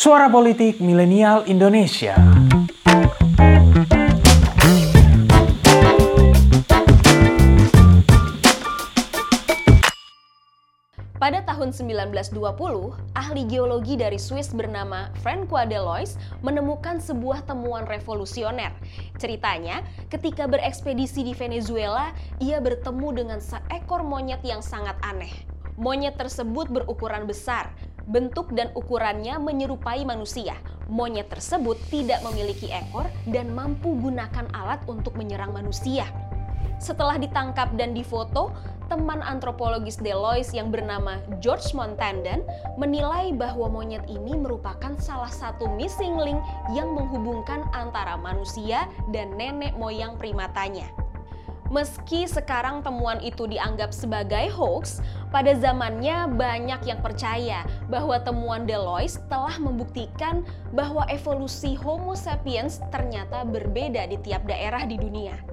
Suara Politik Milenial Indonesia. Pada tahun 1920, ahli geologi dari Swiss bernama Francois Delois menemukan sebuah temuan revolusioner. Ceritanya, ketika berekspedisi di Venezuela, ia bertemu dengan seekor monyet yang sangat aneh. Monyet tersebut berukuran besar, bentuk dan ukurannya menyerupai manusia. Monyet tersebut tidak memiliki ekor dan mampu gunakan alat untuk menyerang manusia. Setelah ditangkap dan difoto, teman antropologis Delois yang bernama George Montandon menilai bahwa monyet ini merupakan salah satu missing link yang menghubungkan antara manusia dan nenek moyang primatanya. Meski sekarang temuan itu dianggap sebagai hoax, pada zamannya banyak yang percaya bahwa temuan Delois telah membuktikan bahwa evolusi Homo sapiens ternyata berbeda di tiap daerah di dunia.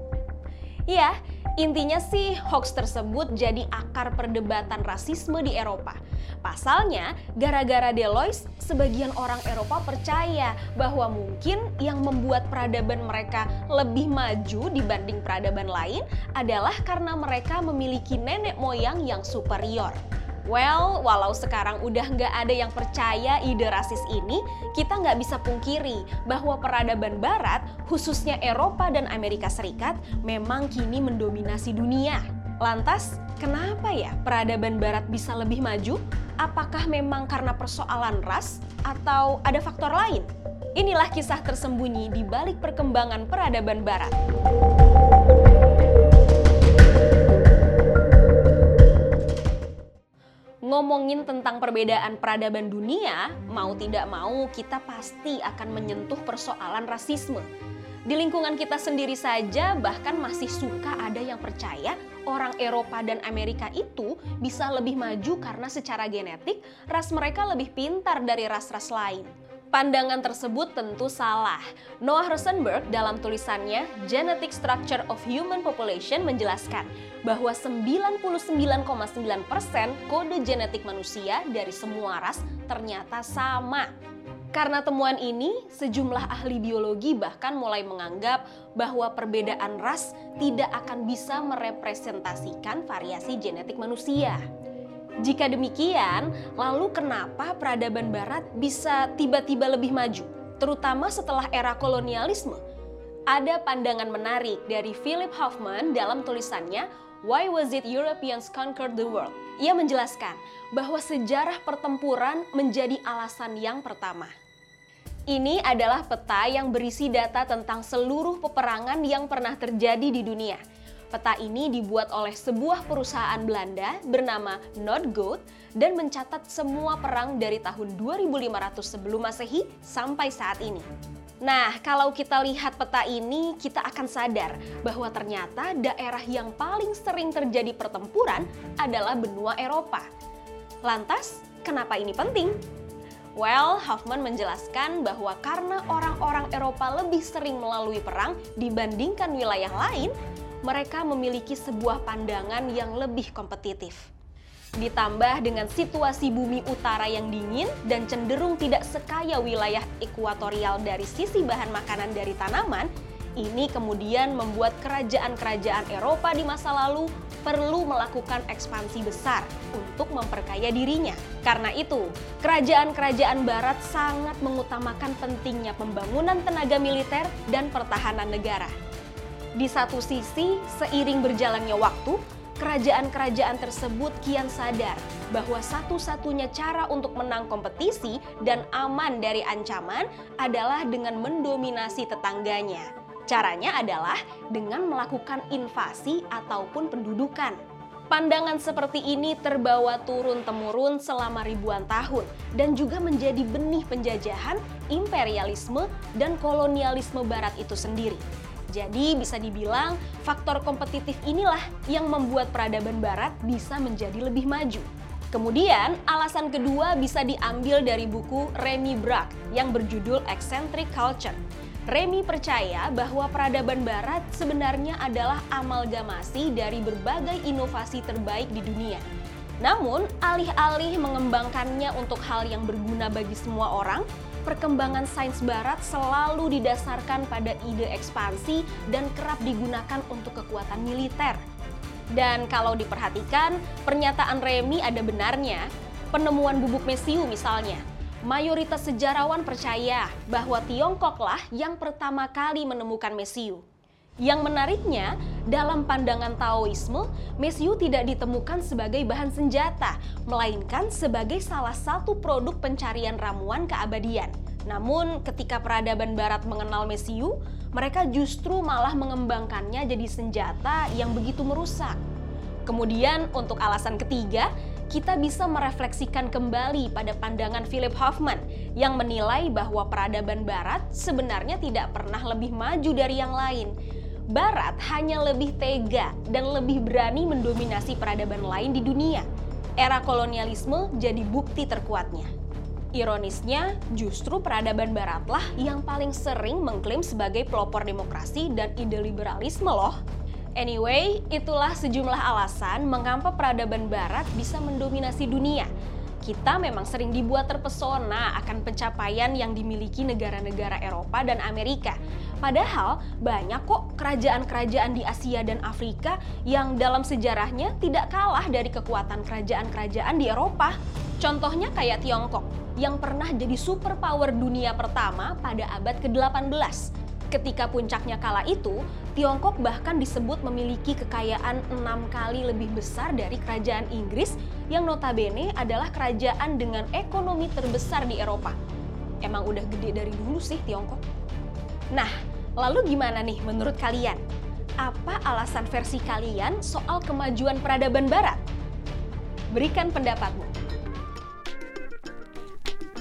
Ya, intinya sih hoax tersebut jadi akar perdebatan rasisme di Eropa. Pasalnya, gara-gara Delois, sebagian orang Eropa percaya bahwa mungkin yang membuat peradaban mereka lebih maju dibanding peradaban lain adalah karena mereka memiliki nenek moyang yang superior. Well, walau sekarang udah nggak ada yang percaya ide rasis ini, kita nggak bisa pungkiri bahwa peradaban barat, khususnya Eropa dan Amerika Serikat, memang kini mendominasi dunia. Lantas, kenapa ya peradaban barat bisa lebih maju? Apakah memang karena persoalan ras atau ada faktor lain? Inilah kisah tersembunyi di balik perkembangan peradaban barat. Ngomongin tentang perbedaan peradaban dunia, mau tidak mau kita pasti akan menyentuh persoalan rasisme. Di lingkungan kita sendiri saja bahkan masih suka ada yang percaya orang Eropa dan Amerika itu bisa lebih maju karena secara genetik ras mereka lebih pintar dari ras-ras lain. Pandangan tersebut tentu salah. Noah Rosenberg dalam tulisannya Genetic Structure of Human Population menjelaskan bahwa 99,9% kode genetik manusia dari semua ras ternyata sama. Karena temuan ini, sejumlah ahli biologi bahkan mulai menganggap bahwa perbedaan ras tidak akan bisa merepresentasikan variasi genetik manusia. Jika demikian, lalu kenapa peradaban barat bisa tiba-tiba lebih maju, terutama setelah era kolonialisme? Ada pandangan menarik dari Philip Hoffman dalam tulisannya Why Was It Europeans Conquered the World? Ia menjelaskan bahwa sejarah pertempuran menjadi alasan yang pertama. Ini adalah peta yang berisi data tentang seluruh peperangan yang pernah terjadi di dunia – Peta ini dibuat oleh sebuah perusahaan Belanda bernama Nordgoed dan mencatat semua perang dari tahun 2500 sebelum Masehi sampai saat ini. Nah, kalau kita lihat peta ini, kita akan sadar bahwa ternyata daerah yang paling sering terjadi pertempuran adalah benua Eropa. Lantas, kenapa ini penting? Well, Hoffman menjelaskan bahwa karena orang-orang Eropa lebih sering melalui perang dibandingkan wilayah lain, mereka memiliki sebuah pandangan yang lebih kompetitif. Ditambah dengan situasi bumi utara yang dingin dan cenderung tidak sekaya wilayah ekuatorial dari sisi bahan makanan dari tanaman, ini kemudian membuat kerajaan-kerajaan Eropa di masa lalu perlu melakukan ekspansi besar untuk memperkaya dirinya. Karena itu, kerajaan-kerajaan barat sangat mengutamakan pentingnya pembangunan tenaga militer dan pertahanan negara. Di satu sisi, seiring berjalannya waktu, kerajaan-kerajaan tersebut kian sadar bahwa satu-satunya cara untuk menang kompetisi dan aman dari ancaman adalah dengan mendominasi tetangganya. Caranya adalah dengan melakukan invasi ataupun pendudukan. Pandangan seperti ini terbawa turun-temurun selama ribuan tahun dan juga menjadi benih penjajahan, imperialisme, dan kolonialisme Barat itu sendiri. Jadi bisa dibilang faktor kompetitif inilah yang membuat peradaban barat bisa menjadi lebih maju. Kemudian, alasan kedua bisa diambil dari buku Remy Brack yang berjudul Eccentric Culture. Remy percaya bahwa peradaban barat sebenarnya adalah amalgamasi dari berbagai inovasi terbaik di dunia. Namun, alih-alih mengembangkannya untuk hal yang berguna bagi semua orang, perkembangan sains barat selalu didasarkan pada ide ekspansi dan kerap digunakan untuk kekuatan militer. Dan kalau diperhatikan, pernyataan Remy ada benarnya. Penemuan bubuk mesiu misalnya, mayoritas sejarawan percaya bahwa Tiongkoklah yang pertama kali menemukan mesiu. Yang menariknya, dalam pandangan Taoisme, mesiu tidak ditemukan sebagai bahan senjata, melainkan sebagai salah satu produk pencarian ramuan keabadian. Namun, ketika peradaban barat mengenal mesiu, mereka justru malah mengembangkannya jadi senjata yang begitu merusak. Kemudian, untuk alasan ketiga, kita bisa merefleksikan kembali pada pandangan Philip Hoffman yang menilai bahwa peradaban barat sebenarnya tidak pernah lebih maju dari yang lain Barat hanya lebih tega dan lebih berani mendominasi peradaban lain di dunia. Era kolonialisme jadi bukti terkuatnya. Ironisnya, justru peradaban baratlah yang paling sering mengklaim sebagai pelopor demokrasi dan ide liberalisme loh. Anyway, itulah sejumlah alasan mengapa peradaban barat bisa mendominasi dunia kita memang sering dibuat terpesona akan pencapaian yang dimiliki negara-negara Eropa dan Amerika. Padahal banyak kok kerajaan-kerajaan di Asia dan Afrika yang dalam sejarahnya tidak kalah dari kekuatan kerajaan-kerajaan di Eropa. Contohnya kayak Tiongkok yang pernah jadi superpower dunia pertama pada abad ke-18 Ketika puncaknya kala itu, Tiongkok bahkan disebut memiliki kekayaan enam kali lebih besar dari kerajaan Inggris yang notabene adalah kerajaan dengan ekonomi terbesar di Eropa. Emang udah gede dari dulu sih Tiongkok. Nah, lalu gimana nih menurut kalian? Apa alasan versi kalian soal kemajuan peradaban barat? Berikan pendapatmu.